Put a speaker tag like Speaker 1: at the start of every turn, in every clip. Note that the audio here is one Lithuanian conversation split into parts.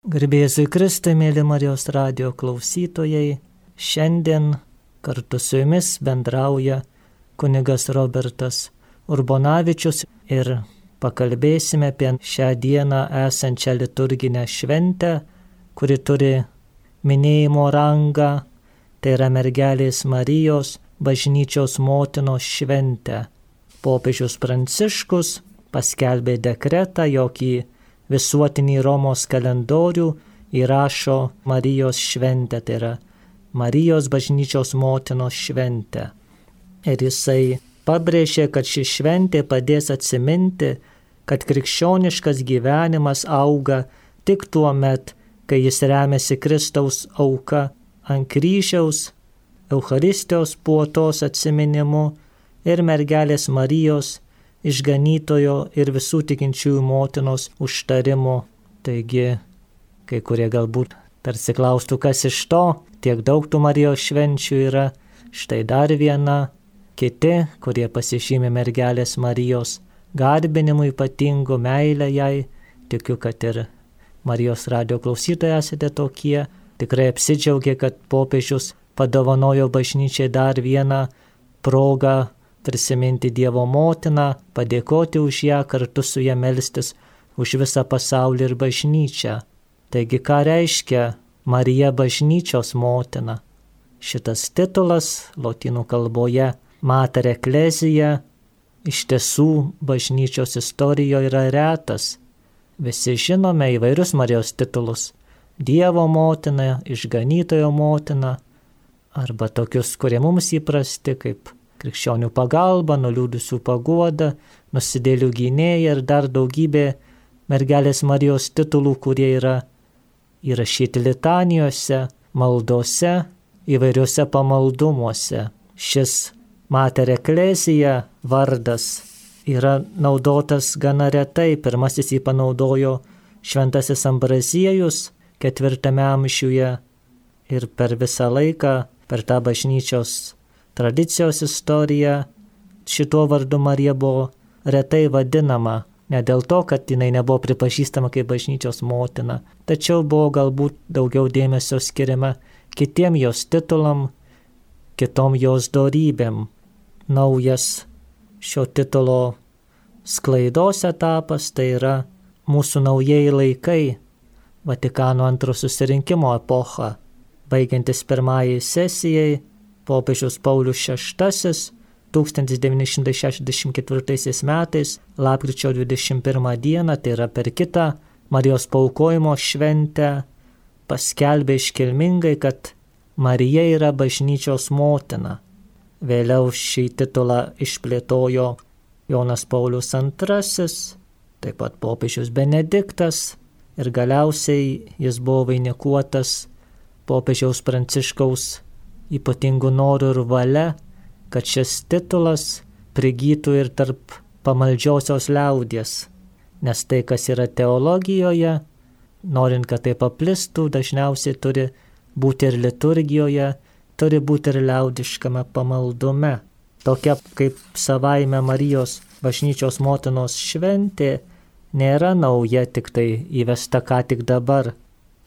Speaker 1: Garbėsiu Kristui, mėly Marijos radio klausytojai, šiandien kartu su jumis bendrauja kunigas Robertas Urbonavičius ir pakalbėsime apie šią dieną esančią liturginę šventę, kuri turi minėjimo rangą, tai yra mergelės Marijos bažnyčios motinos šventę. Popiežius Pranciškus paskelbė dekretą, jog į visuotinį Romos kalendorių įrašo Marijos šventę, tai yra Marijos bažnyčios motinos šventę. Ir jisai pabrėžė, kad ši šventė padės atsiminti, kad krikščioniškas gyvenimas auga tik tuo met, kai jis remiasi Kristaus auka ant kryžiaus, Eucharistijos puotos atsiminimu ir mergelės Marijos išganytojo ir visų tikinčiųjų motinos užtarimo. Taigi, kai kurie galbūt tarsi klaustų, kas iš to, tiek daug tų Marijos švenčių yra, štai dar viena, kiti, kurie pasižymė mergelės Marijos garbinimu ypatingu meilę jai, tikiu, kad ir Marijos radio klausytojai esate tokie, tikrai apsidžiaugė, kad popiežius padovanojo bažnyčiai dar vieną progą prisiminti Dievo motiną, padėkoti už ją, kartu su ją melstis už visą pasaulį ir bažnyčią. Taigi ką reiškia Marija bažnyčios motina? Šitas titulas lotynų kalboje Mater Eklezija iš tiesų bažnyčios istorijoje yra retas. Visi žinome įvairius Marijos titulus - Dievo motina, išganytojo motina, arba tokius, kurie mums įprasti kaip krikščionių pagalba, nuliūdusių paguoda, nusidėlių gynėja ir dar daugybė mergelės Marijos titulų, kurie yra įrašyti litanijose, maldose, įvairiuose pamaldumuose. Šis Mater Eklesija vardas yra naudotas gana retai. Pirmasis jį panaudojo Šventasis Ambraziejus ketvirtame amžiuje ir per visą laiką, per tą bažnyčios tradicijos istorija šituo vardu Marija buvo retai vadinama, ne dėl to, kad jinai nebuvo pripažįstama kaip bažnyčios motina, tačiau buvo galbūt daugiau dėmesio skiriama kitiem jos titulam, kitom jos dorybėm. Naujas šio titulo sklaidos etapas tai yra mūsų naujieji laikai, Vatikano antro susirinkimo epocha, baigiantis pirmajai sesijai popiežius Paulius VI 1964 metais, lapkričio 21 dieną, tai yra per kitą Marijos paukojimo šventę, paskelbė iškilmingai, kad Marija yra bažnyčios motina. Vėliau šį titulą išplėtojo Jonas Paulius II, taip pat popiežius Benediktas ir galiausiai jis buvo vainikuotas popiežiaus Pranciškaus ypatingų norų ir valia, kad šis titulas prigytų ir tarp pamaldžiosios liaudies, nes tai, kas yra teologijoje, norint, kad tai paplistų, dažniausiai turi būti ir liturgijoje, turi būti ir liaudiškame pamaldume. Tokia kaip savaime Marijos bažnyčios motinos šventė nėra nauja, tik tai įvesta ką tik dabar.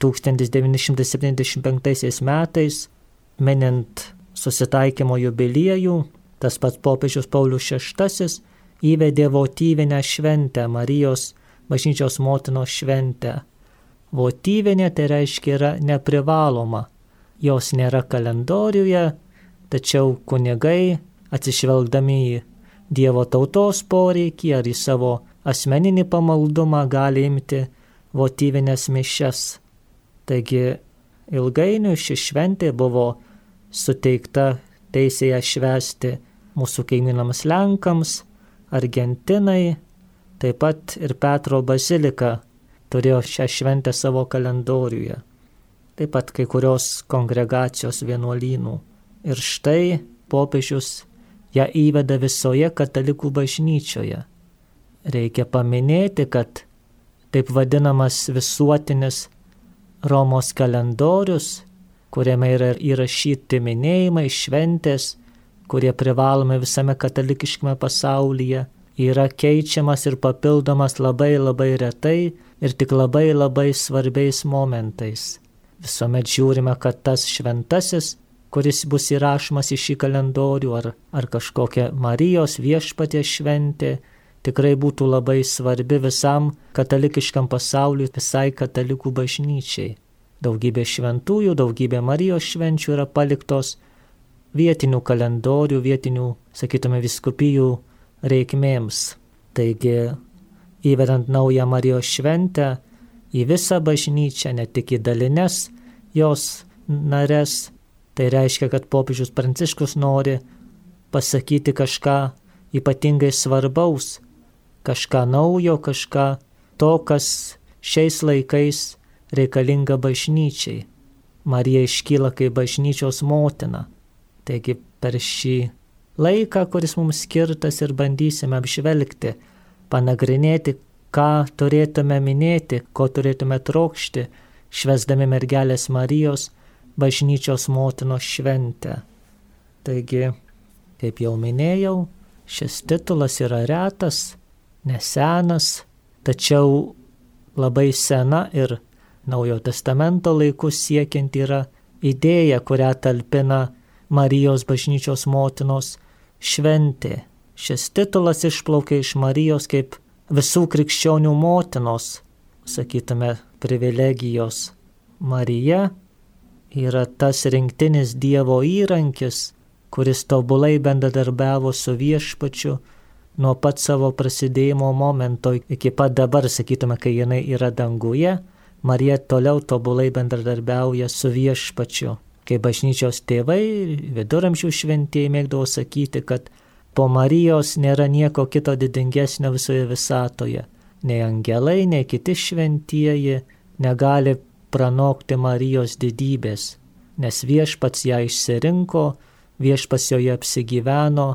Speaker 1: 1975 metais minint susitaikymo jubiliejų, tas pats popiežius Paulius VI įvedė votyvinę šventę, Marijos bažnyčios motinos šventę. Votyvinė tai reiškia yra neprivaloma, jos nėra kalendoriuje, tačiau kunigai, atsižvelgdami į Dievo tautos poreikį ar į savo asmeninį pamaldumą, gali imti votyvinės mišes. Taigi ilgainiui ši šventė buvo suteikta teisėje švesti mūsų kaimynams Lenkams, Argentinai, taip pat ir Petro bazilika turėjo šią šventę savo kalendoriuje, taip pat kai kurios kongregacijos vienuolynų. Ir štai popiežius ją įveda visoje katalikų bažnyčioje. Reikia paminėti, kad taip vadinamas visuotinis Romos kalendorius kuriame yra įrašyti minėjimai, šventės, kurie privalomi visame katalikiškame pasaulyje, yra keičiamas ir papildomas labai labai retai ir tik labai labai svarbiais momentais. Visuomet žiūrime, kad tas šventasis, kuris bus įrašomas į šį kalendorių, ar, ar kažkokia Marijos viešpatės šventė, tikrai būtų labai svarbi visam katalikiškam pasauliu, visai katalikų bažnyčiai. Daugybė šventųjų, daugybė Marijos švenčių yra paliktos vietinių kalendorių, vietinių, sakytume, viskupijų reikmėms. Taigi, įvedant naują Marijos šventę į visą bažnyčią, ne tik į dalines jos nares, tai reiškia, kad popiežius Pranciškus nori pasakyti kažką ypatingai svarbaus kažką naujo, kažką to, kas šiais laikais reikalinga bažnyčiai. Marija iškyla kaip bažnyčios motina. Taigi per šį laiką, kuris mums skirtas ir bandysime apžvelgti, panagrinėti, ką turėtume minėti, ko turėtume trokšti, švesdami mergelės Marijos bažnyčios motinos šventę. Taigi, kaip jau minėjau, šis titulas yra retas, nesenas, tačiau labai sena ir Naujojo testamento laikus siekiant yra idėja, kurią talpina Marijos bažnyčios motinos šventė. Šis titulas išplaukia iš Marijos kaip visų krikščionių motinos, sakytume, privilegijos. Marija yra tas rinktinis Dievo įrankis, kuris tobulai bendradarbiavo su viešpačiu nuo pat savo prasidėjimo momento iki pat dabar, sakytume, kai jinai yra danguje, Marija toliau tobulai bendradarbiauja su viešpačiu. Kai bažnyčios tėvai, viduramžių šventieji mėgdavo sakyti, kad po Marijos nėra nieko kito didingesnio visoje visatoje. Nei angelai, nei kiti šventieji negali pranokti Marijos didybės, nes viešpats ją išsirinko, viešpats joje apsigyveno,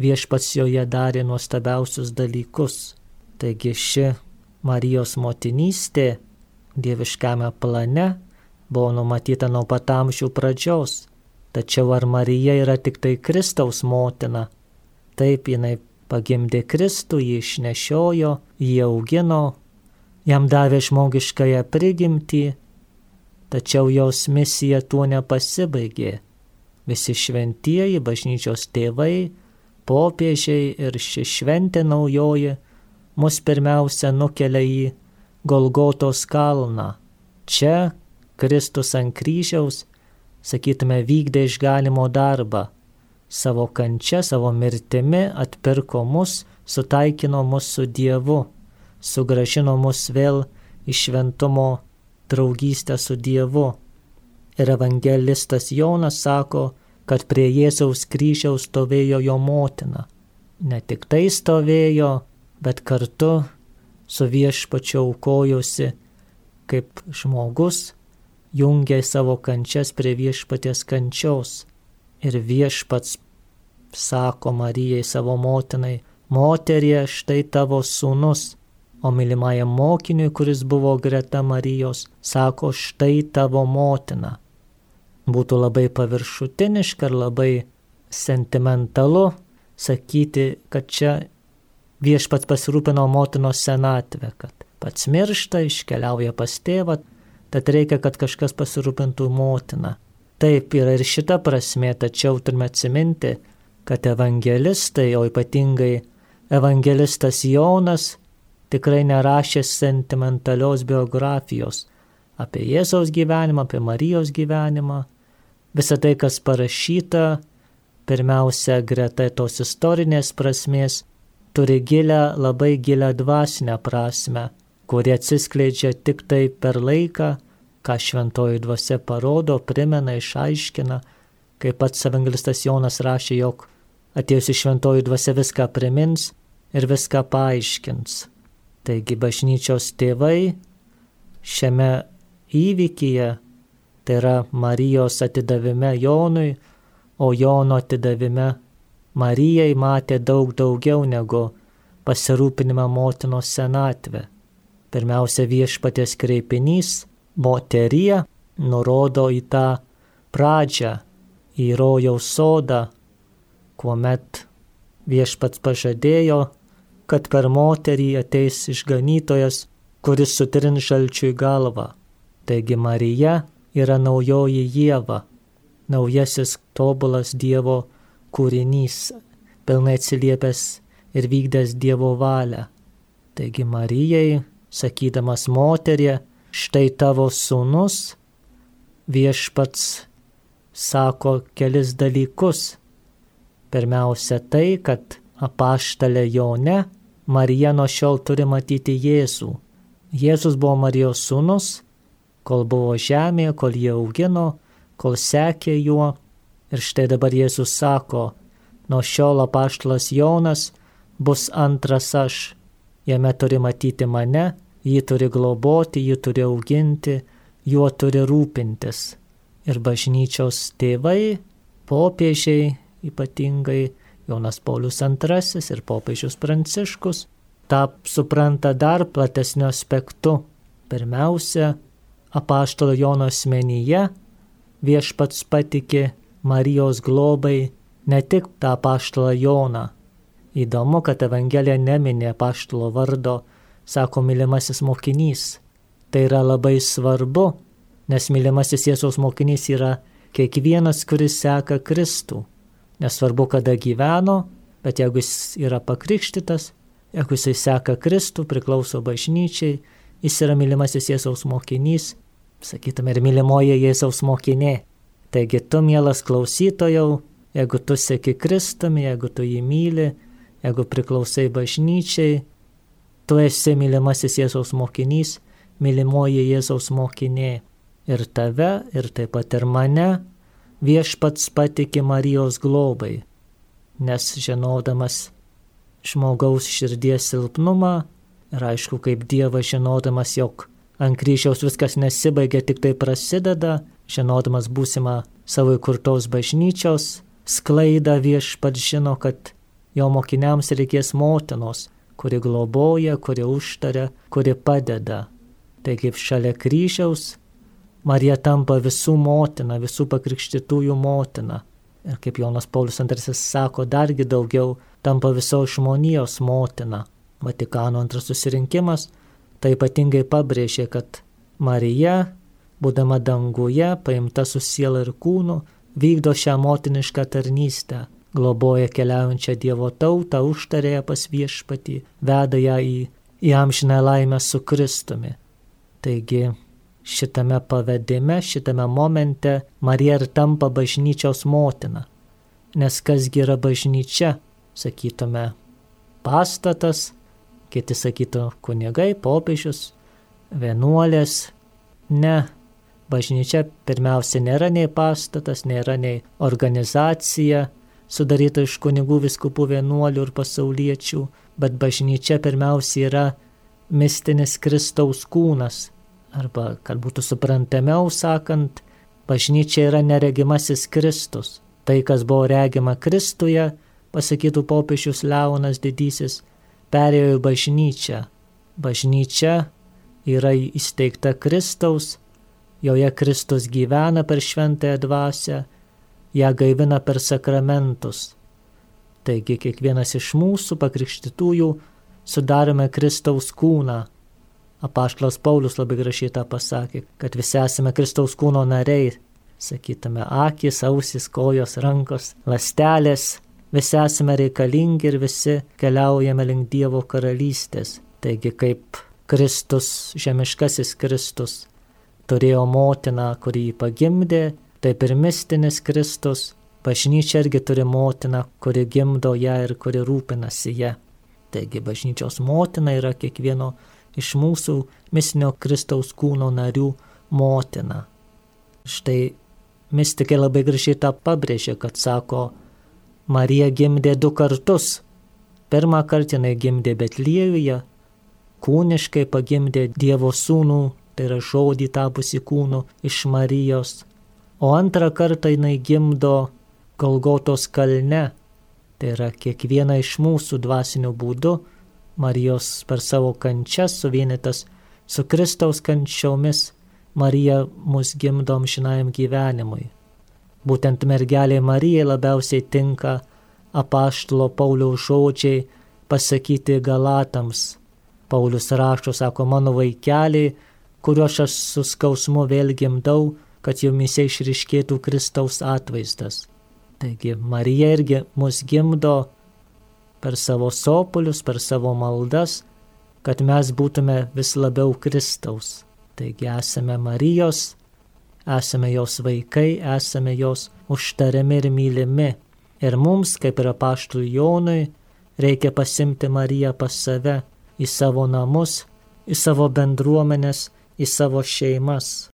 Speaker 1: viešpats joje darė nuostabiausius dalykus. Taigi ši Marijos motinystė dieviškame plane buvo numatyta nuo pat amžių pradžios. Tačiau ar Marija yra tik tai Kristaus motina? Taip jinai pagimdė Kristų, jį išnešiojo, jį augino, jam davė žmogiškąją prigimtį, tačiau jos misija tuo nepasibaigė. Visi šventieji bažnyčios tėvai popiežiai ir ši šventė naujoji mus pirmiausia nukelia į Golgotos kalną. Čia Kristus ant kryžiaus, sakytume, vykdė išgalimo darbą. Savo kančia, savo mirtimi atpirko mus, sutaikino mus su Dievu, sugražino mus vėl iš šventumo draugystę su Dievu. Ir evangelistas Jonas sako, kad prie Jėzaus kryžiaus stovėjo jo motina. Ne tik tai stovėjo, bet kartu su viešpačiu aukojosi kaip žmogus, jungė savo kančias prie viešpaties kančios. Ir viešpats sako Marijai savo motinai, moterie štai tavo sūnus, o mylimajam mokiniui, kuris buvo greta Marijos, sako štai tavo motina būtų labai paviršutiniška ir labai sentimentalu sakyti, kad čia viešpats pasirūpino motinos senatvę, kad pats miršta, iškeliauja pas tėvą, tad reikia, kad kažkas pasirūpintų motiną. Taip yra ir šita prasme, tačiau turime atsiminti, kad evangelistai, o ypatingai evangelistas Jonas, tikrai nerašė sentimentalios biografijos apie Jėzaus gyvenimą, apie Marijos gyvenimą, Visą tai, kas parašyta, pirmiausia, greta tos istorinės prasmės, turi gilę, labai gilę dvasinę prasme, kuri atsiskleidžia tik tai per laiką, ką šventoji dvasia parodo, primena, išaiškina, kaip pats evangelistas Jonas rašė, jog atėjusi šventoji dvasia viską primins ir viską paaiškins. Taigi bažnyčios tėvai šiame įvykyje tai yra Marijos atidavime Jonui, o Jono atidavime Marijai matė daug daugiau negu pasirūpinimą motinos senatvę. Pirmiausia viešpatės kreipinys, moterija, nurodo į tą pradžią, į rojaus sodą, kuomet viešpats pažadėjo kad per moterį ateis išganytojas, kuris sutrin šalčiui galvą. Taigi Marija yra naujoji Jėva, naujasis tobulas Dievo kūrinys, pilnai atsiliepęs ir vykdęs Dievo valią. Taigi Marijai, sakydamas moterie, štai tavo sūnus, viešpats sako kelis dalykus. Pirmiausia tai, kad apaštalė Jone Marija nuo šiol turi matyti Jėzų. Jėzus buvo Marijos sūnus, kol buvo žemėje, kol jie augino, kol sekė juo. Ir štai dabar Jėzus sako, nuo šiol apaštalas Jonas bus antras aš. Jame turi matyti mane, jį turi globoti, jį turi auginti, juo turi rūpintis. Ir bažnyčios tėvai, popiežiai ypatingai, Jonas Paulius II ir popiežius Pranciškus, tą supranta dar platesniu aspektu. Pirmiausia, apaštalo Jono asmenyje viešpats patikė Marijos globai ne tik tą apaštalą Joną. Įdomu, kad Evangelija neminė apaštalo vardo, sako mylimasis mokinys. Tai yra labai svarbu, nes mylimasis Jėzaus mokinys yra kiekvienas, kuris seka Kristų. Nesvarbu, kada gyveno, bet jeigu jis yra pakrikštytas, jeigu jisai seka Kristų, priklauso bažnyčiai, jis yra mylimasis Jėzaus mokinys, sakytume, ir mylimoji Jėzaus mokinė. Taigi tu, mielas klausytojau, jeigu tu seki Kristumi, jeigu tu jį myli, jeigu priklausai bažnyčiai, tu esi mylimasis Jėzaus mokinys, mylimoji Jėzaus mokinė. Ir tave, ir taip pat ir mane viešpats patikė Marijos globai, nes žinodamas žmogaus širdies silpnumą ir aišku, kaip Dievas žinodamas, jog ant kryžiaus viskas nesibaigia, tik tai prasideda, žinodamas būsimą savo įkurtos bažnyčios sklaidą viešpat žino, kad jo mokiniams reikės motinos, kuri globoja, kuri užtaria, kuri padeda. Tai kaip šalia kryžiaus Marija tampa visų motina, visų pakrikštytųjų motina. Ir kaip Jonas Paulius II sako, dargi daugiau tampa visos žmonijos motina. Vatikano antras susirinkimas tai ypatingai pabrėžė, kad Marija, būdama danguje, paimta su siela ir kūnu, vykdo šią motinišką tarnystę, globoja keliaujančią Dievo tautą, užtarė ją pas viešpatį, veda ją į, į amžinę laimę su Kristumi. Taigi šitame pavedime, šitame momente Marija ir tampa bažnyčios motina. Nes kasgi yra bažnyčia, sakytume, pastatas, kiti sakytų kunigai, popiežius, vienuolės. Ne, bažnyčia pirmiausia nėra nei pastatas, nėra nei organizacija sudaryta iš kunigų, viskupų, vienuolių ir pasauliečių, bet bažnyčia pirmiausia yra mistinis Kristaus kūnas, arba kad būtų suprantamiau sakant, bažnyčia yra neregimasis Kristus. Tai, kas buvo regima Kristuje, pasakytų popiežius Leonas didysis, perėjo į bažnyčią. Bažnyčia yra įsteigta Kristaus, joje Kristus gyvena per šventąją dvasę, ją gaivina per sakramentus. Taigi kiekvienas iš mūsų pakrikštytųjų sudarome Kristaus kūną Apaštlas Paulius labai gražiai tą pasakė, kad visi esame Kristaus kūno nariai, sakytume, akis, ausis, kojos, rankos, lastelės, visi esame reikalingi ir visi keliaujame link Dievo karalystės. Taigi kaip Kristus, žemiškasis Kristus, turėjo motiną, kurį jį pagimdė, taip ir mistinis Kristus, bažnyčia irgi turi motiną, kuri gimdo ją ir kuri rūpinasi ją. Taigi bažnyčios motina yra kiekvieno iš mūsų mistinio Kristaus kūno narių motina. Štai mystikai labai gražiai tą pabrėžė, kad sako, Marija gimdė du kartus. Pirmą kartą jinai gimdė Betliejuje, kūniškai pagimdė Dievo sūnų, tai yra žodį tapusi kūnu iš Marijos, o antrą kartą jinai gimdo Golgotos kalne, tai yra kiekviena iš mūsų dvasinių būdų Marijos per savo kančias suvienytas su Kristaus kančiomis, Marija mus gimdo amžinajam gyvenimui. Būtent mergelė Marijai labiausiai tinka apaštalo Pauliaus žodžiai pasakyti Galatams. Paulius rašo, sako, mano vaikeliai, kuriuos aš su skausmu vėl gimdau, kad jumise išriškėtų Kristaus atvaizdas. Taigi Marija irgi mus gimdo per savo sopulius, per savo maldas, kad mes būtume vis labiau Kristaus. Taigi esame Marijos, esame jos vaikai, esame jos užtariami ir mylimi. Ir mums, kaip ir apaštų Jonui, reikia pasimti Mariją pas save, į savo namus, į savo bendruomenės, į savo šeimas.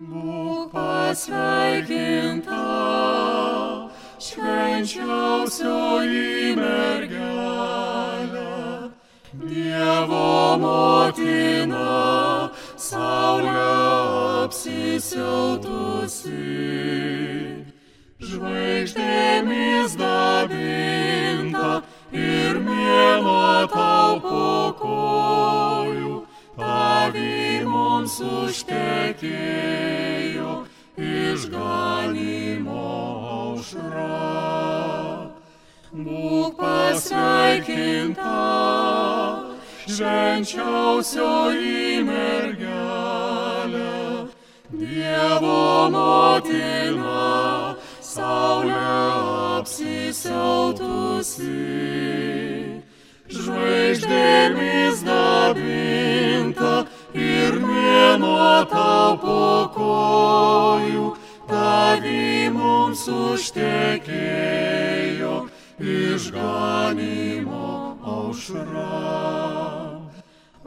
Speaker 2: Būk pasveikinta, švenčiausioji mergelė, Dievo motina, saulė apsisiautusi žvaigždėmis dabinta ir mėnuo tau po kojų, tavi mums užtekėjo išganimo aušra. Būk pasveikinta, švenčiausioji mergelė, Dievo motina, saulė apsisiautusi, žvaigždėmis dabinta ir mėnuo tau po kojų, tavi mums užtekėjo išganimo aušra.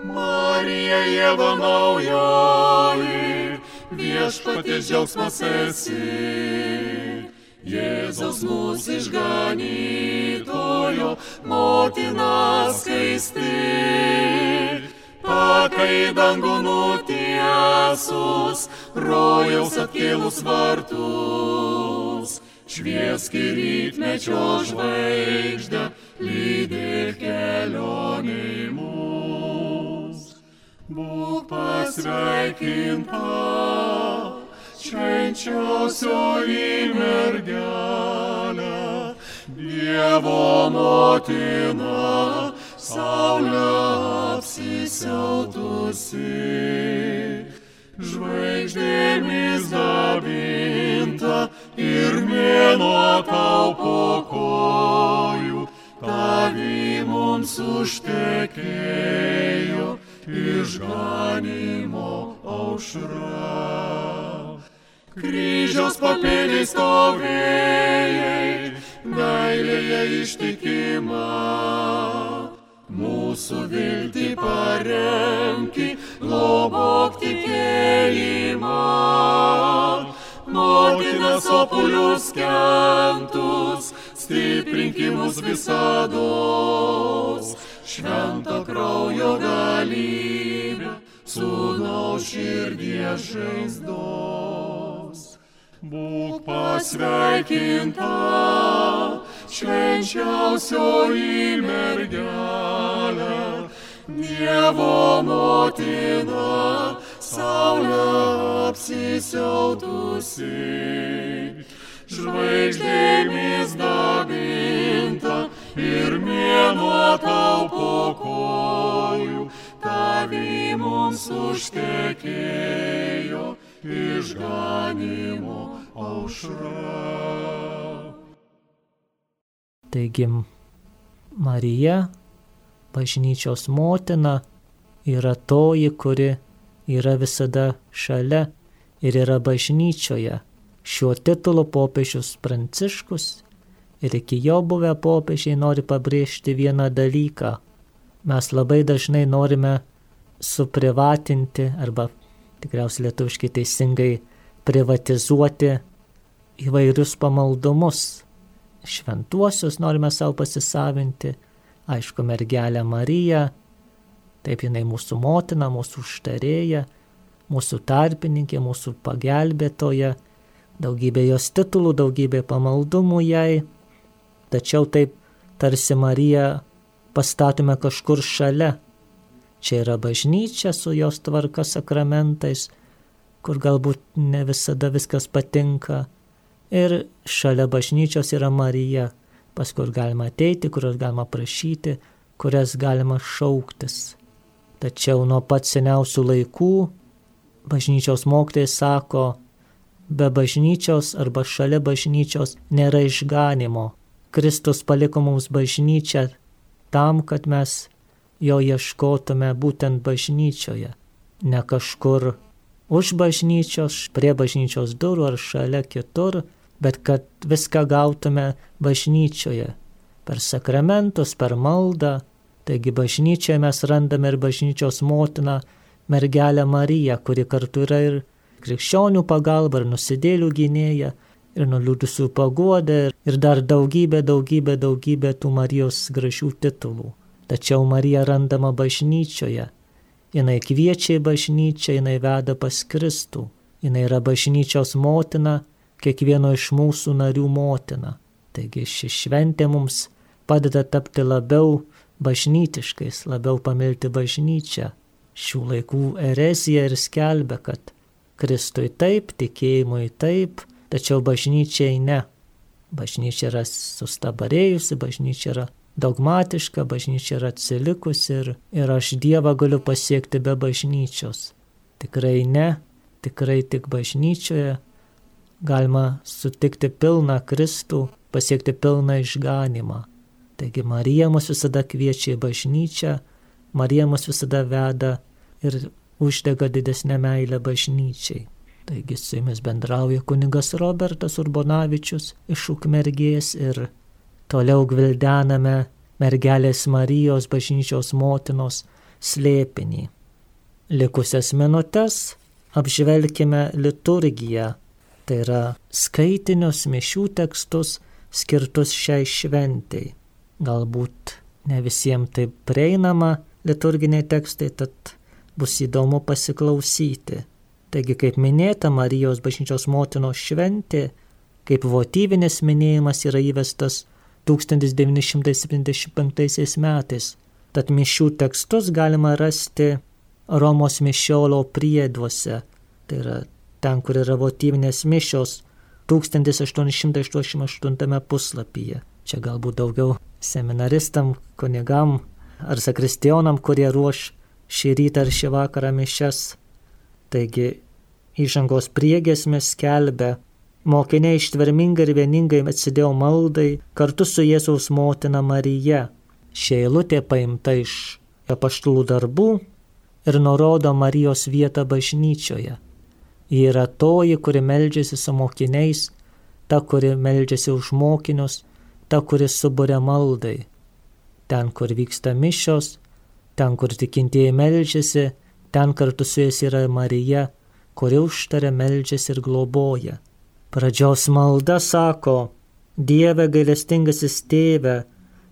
Speaker 2: Marija Jėva naujoji, viešpatės džiaugsmas esi. Jėzaus mūsų išganytojo, motina skaisti. Pakai dangų nutiesus, rojaus atkėlus vartus. Švieski rytmečio žvaigždę, lydėk kelioniai mus. Būk pasveikinta, švenčiausioji mergelė, Dievo motina, saulė apsisiautusi. Žvaigždėmis dabinta ir mėnuo tau po kojų, tavi mums užtekėjo išganimo aušra. Kryžiaus papėdės stovėjai, meilėje ištikima. Mūsų viltį paremki, globok tikėjimą. Motina sopulius kentus, stiprinkimus visados. Švento kraujo galybė, sūnau širdies žaizdos. Būk pasveikinta, švenčiausioji mergelė, Dievo motina, saulė apsisiautusi, žvaigždėmis aušra.
Speaker 1: Taigi Marija, bažnyčios motina, yra toji, kuri yra visada šalia ir yra bažnyčioje. Šiuo titulu popiežius Pranciškus ir iki jo buvę popiežiai nori pabrėžti vieną dalyką. Mes labai dažnai norime suprivatinti arba tikriausiai lietuviškai teisingai privatizuoti įvairius pamaldumus. Šventuosius norime savo pasisavinti, aišku, mergelę Mariją, taip jinai mūsų motina, mūsų užtarėja, mūsų tarpininkė, mūsų pagelbėtoja, daugybė jos titulų, daugybė pamaldumų jai, tačiau taip tarsi Mariją pastatome kažkur šalia. Čia yra bažnyčia su jos tvarka sakramentais, kur galbūt ne visada viskas patinka. Ir šalia bažnyčios yra Marija, pas kur galima ateiti, kurios galima prašyti kurias galima šauktis. Tačiau nuo pat seniausių laikų bažnyčios mokytojai sako, be bažnyčios arba šalia bažnyčios nėra išganimo. Kristus paliko mums bažnyčią tam, kad mes jo ieškotume būtent bažnyčioje, ne kažkur už bažnyčios, prie bažnyčios durų ar šalia kitur, bet kad viską gautume bažnyčioje, per sakramentus, per maldą. Taigi bažnyčioje mes randame ir bažnyčios motiną, mergelę Mariją, kuri kartu yra ir krikščionių pagalba, ir nusidėlių gynėja, ir nuliūdusių paguodė, ir dar daugybė, daugybė, daugybė tų Marijos gražių titulų. Tačiau Marija randama bažnyčioje. Jis kviečia į bažnyčią, jinai veda pas Kristų. Jis yra bažnyčios motina, kiekvieno iš mūsų narių motina. Taigi ši šventė mums padeda tapti labiau bažnytiškais, labiau pamilti bažnyčią. Šių laikų erezija ir skelbia, kad Kristui taip, tikėjimui taip, tačiau bažnyčiai ne. Bažnyčia yra sustabarėjusi, bažnyčia yra dogmatiška, bažnyčia yra atsilikusi ir, ir aš Dievą galiu pasiekti be bažnyčios. Tikrai ne, tikrai tik bažnyčioje galima sutikti pilną Kristų, pasiekti pilną išganimą. Taigi Marija mus visada kviečia į bažnyčią, Marija mus visada veda ir uždega didesnę meilę bažnyčiai. Taigi su jumis bendrauja kunigas Robertas Urbonavičius iš Ukmergės ir toliau gvildename mergelės Marijos bažnyčios motinos slėpinį. Likusias minutės apžvelkime liturgiją, tai yra skaitinius mišių tekstus skirtus šiai šventijai. Galbūt ne visiems tai prieinama liturginiai tekstai, tad bus įdomu pasiklausyti. Taigi, kaip minėta, Marijos bažnyčios motinos šventė, kaip votyvinis minėjimas yra įvestas 1975 metais. Tad mišių tekstus galima rasti Romos mišiolo prieduose. Tai yra ten, kur yra votyvinės mišios 1888 puslapyje. Čia galbūt daugiau seminaristam, kunigam ar sakristionam, kurie ruoš šį rytą ar šį vakarą mišes. Taigi įžangos priegesmės skelbia, mokiniai ištvermingai ir vieningai atsidėjo maldai kartu su Jėzaus motina Marija. Šia eilutė paimta iš apaštalų darbų ir nurodo Marijos vietą bažnyčioje. Yra toji, kuri meldžiasi su mokiniais, ta, kuri meldžiasi už mokinius, ta, kuri suburia maldai ten, kur vyksta mišios, ten, kur tikintieji melžiasi, ten kartu su jais yra Marija, kuri užtarė melžiasi ir globoja. Pradžios malda sako, Dieve gailestingasis tėve,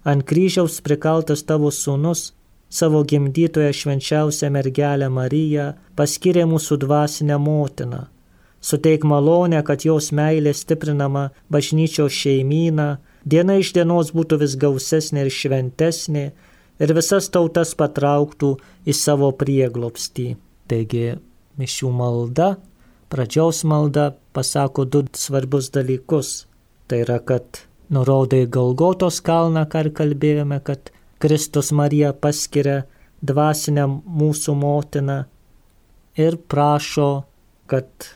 Speaker 1: ant kryžiaus prikaltas tavo sūnus, savo gimdytoje švenčiausią mergelę Mariją, paskiria mūsų dvasinę motiną. Suteik malonę, kad jos meilė stiprinama bažnyčios šeimyną, diena iš dienos būtų vis gausesnė ir šventesnė ir visas tautas patrauktų į savo prieglopstį. Taigi, mišių malda, pradžiaus malda pasako du svarbus dalykus. Tai yra, kad nurodo į Galgotos kalną, ką ir kalbėjome, kad Kristus Marija paskiria dvasinę mūsų motiną ir prašo, kad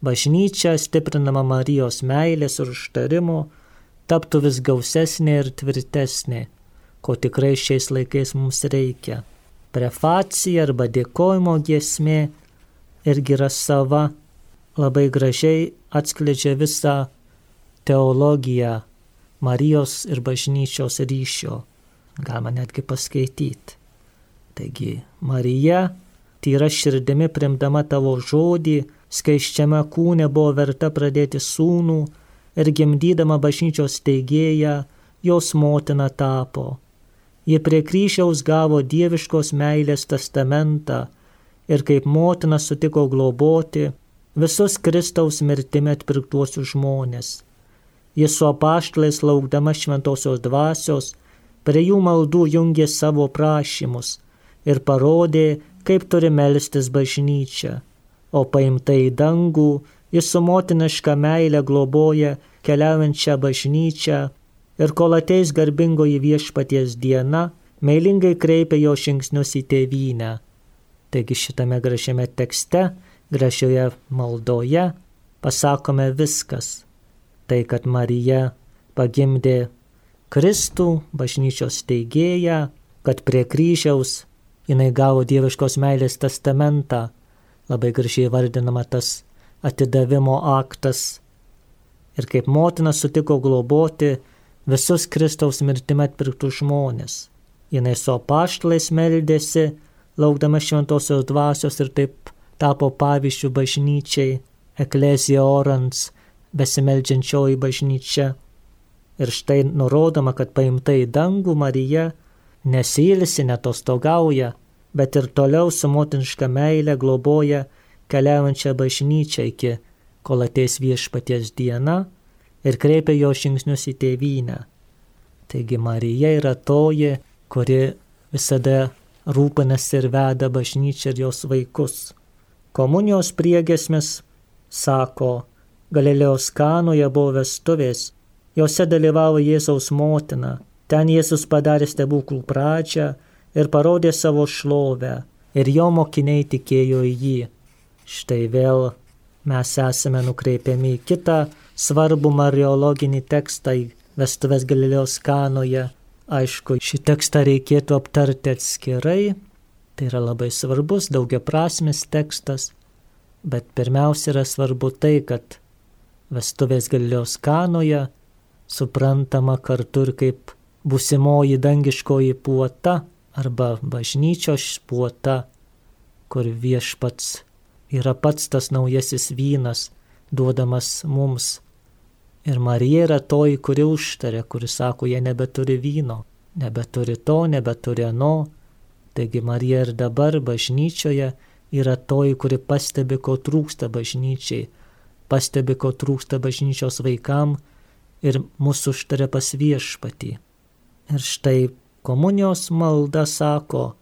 Speaker 1: bažnyčia stiprinama Marijos meilės ir užtarimo taptų vis gausesnė ir tvirtesnė, ko tikrai šiais laikais mums reikia. Prefacija arba dėkojimo giesmė irgi yra sava, labai gražiai atskleidžia visą teologiją Marijos ir bažnyčios ryšio. Galima netgi paskaityti. Taigi, Marija, tyra širdimi primdama tavo žodį, skaiščiame kūne buvo verta pradėti sūnų, ir gimdydama bažnyčios teigėją, jos motina tapo. Ji prie kryžiaus gavo dieviškos meilės testamentą ir kaip motina sutiko globoti visus Kristaus mirtimi atpirktuosius žmonės. Jis su apaštlais laukdama šventosios dvasios prie jų maldų jungė savo prašymus ir parodė, kaip turi melstis bažnyčia, o paimta į dangų Jis su motiniška meilė globoja keliaujančią bažnyčią ir kol ateis garbingoji viešpaties diena, meilingai kreipia jo žingsnius į tėvynę. Taigi šitame gražiame tekste, gražioje maldoje pasakome viskas. Tai, kad Marija pagimdė Kristų, bažnyčios teigėją, kad prie kryžiaus jinai gavo dieviškos meilės testamentą, labai gražiai vardinama tas atidavimo aktas. Ir kaip motina sutiko globoti visus Kristaus mirtime atpirktų žmonės. Jinai su apaštlais meldėsi, laukdama šventosios dvasios ir taip tapo pavyzdžių bažnyčiai, eklezija orans, besimeldžiančioji bažnyčia. Ir štai nurodoma, kad paimta į dangų Marija nesilsi, netostogauja, bet ir toliau su motiniška meile globoja keliaujančią bažnyčią iki, kol ateis viešpaties diena ir kreipia jo žingsnius į tėvynę. Taigi Marija yra toji, kuri visada rūpinasi ir veda bažnyčią ir jos vaikus. Komunijos priegesmis sako, Galilėjos kanoje buvo vestuvės, jose dalyvavo Jėzaus motina, ten Jėzus padarė stebuklų pradžią ir parodė savo šlovę, ir jo mokiniai tikėjo į jį. Štai vėl mes esame nukreipiami į kitą svarbų mariologinį tekstą į Vestuvės Galilėjos kanoje. Aišku, šį tekstą reikėtų aptarti atskirai, tai yra labai svarbus, daugia prasmis tekstas, bet pirmiausia yra svarbu tai, kad Vestuvės Galilėjos kanoje suprantama kartu ir kaip busimoji dangiškoji puota, arba bažnyčios puota, kur viešpats yra pats tas naujasis vynas, duodamas mums. Ir Marija yra toji, kuri užtarė, kuri sako, jie nebeturi vyno, nebeturi to, nebeturi ano. Taigi Marija ir dabar bažnyčioje yra toji, kuri pastebi, ko trūksta bažnyčiai, pastebi, ko trūksta bažnyčios vaikam ir mūsų užtarė pas viešpatį. Ir štai Komunijos malda sako,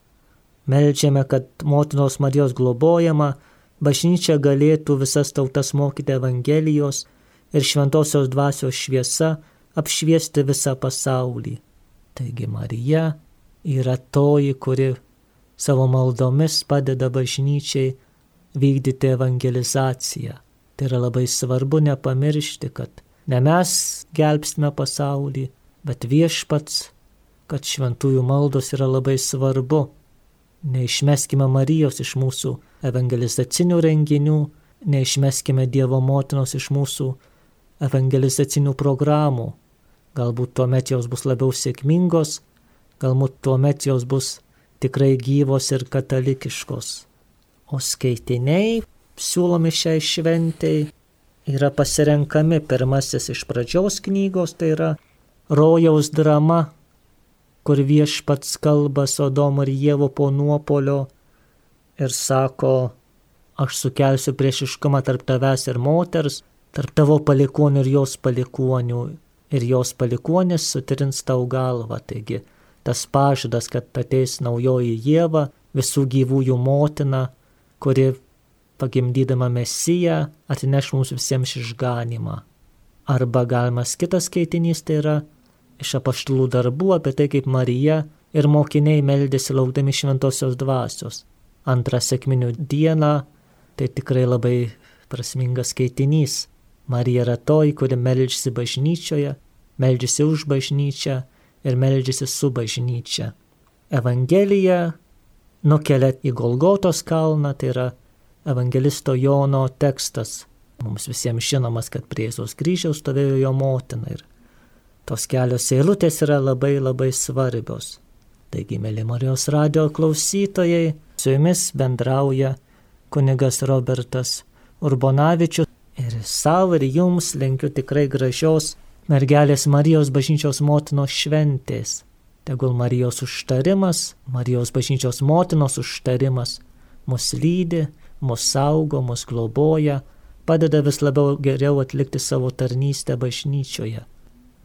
Speaker 1: melčiame, kad motinos Marijos globojama bažnyčia galėtų visas tautas mokyti Evangelijos ir šventosios dvasios šviesa apšviesti visą pasaulį. Taigi Marija yra toji, kuri savo maldomis padeda bažnyčiai vykdyti evangelizaciją. Tai yra labai svarbu nepamiršti, kad ne mes gelbstime pasaulį, bet viešpats kad šventųjų maldos yra labai svarbu. Neišmeskime Marijos iš mūsų evangelizacinių renginių, neišmeskime Dievo motinos iš mūsų evangelizacinių programų. Galbūt tuomet jos bus labiau sėkmingos, galbūt tuomet jos bus tikrai gyvos ir katalikiškos. O skaitiniai siūlomi šiai šventėjai yra pasirenkami pirmasis iš pradžios knygos, tai yra Rojaus drama kur viešpats kalba Sodomo ir Dievo po nuopolio ir sako, aš sukelsiu priešiškumą tarp tavęs ir moters, tarp tavo palikonių ir jos palikonių, ir jos palikonis sutrins tau galvą. Taigi tas pažadas, kad ateis naujoji Jėva, visų gyvųjų motina, kuri pagimdydama Mesiją atneš mums visiems išganimą. Arba galimas kitas skaitinys tai yra iš apaštalų darbų apie tai, kaip Marija ir mokiniai meldėsi laukdami šventosios dvasios. Antrą sėkminių dieną tai tikrai labai prasmingas skaitinys. Marija yra toji, kuri meldžiasi bažnyčioje, meldžiasi už bažnyčią ir meldžiasi su bažnyčia. Evangelija nukelia į Golgotos kalną, tai yra evangelisto Jono tekstas. Mums visiems žinomas, kad prie Jėzaus kryžiaus stovėjo jo motina ir tos kelios eilutės yra labai labai svarbios. Taigi, mėly Marijos radio klausytojai, su jumis bendrauja kunigas Robertas Urbonavičius ir savo ir jums linkiu tikrai gražios mergelės Marijos bažnyčios motinos šventės. Tegul Marijos užtarimas, Marijos bažnyčios motinos užtarimas mus lydi, mus saugo, mus globoja, padeda vis labiau geriau atlikti savo tarnystę bažnyčioje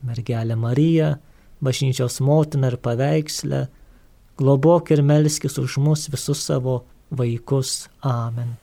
Speaker 1: mergelė Marija, bažnyčios motina ir paveikslė, globok ir melskis už mus visus savo vaikus. Amen.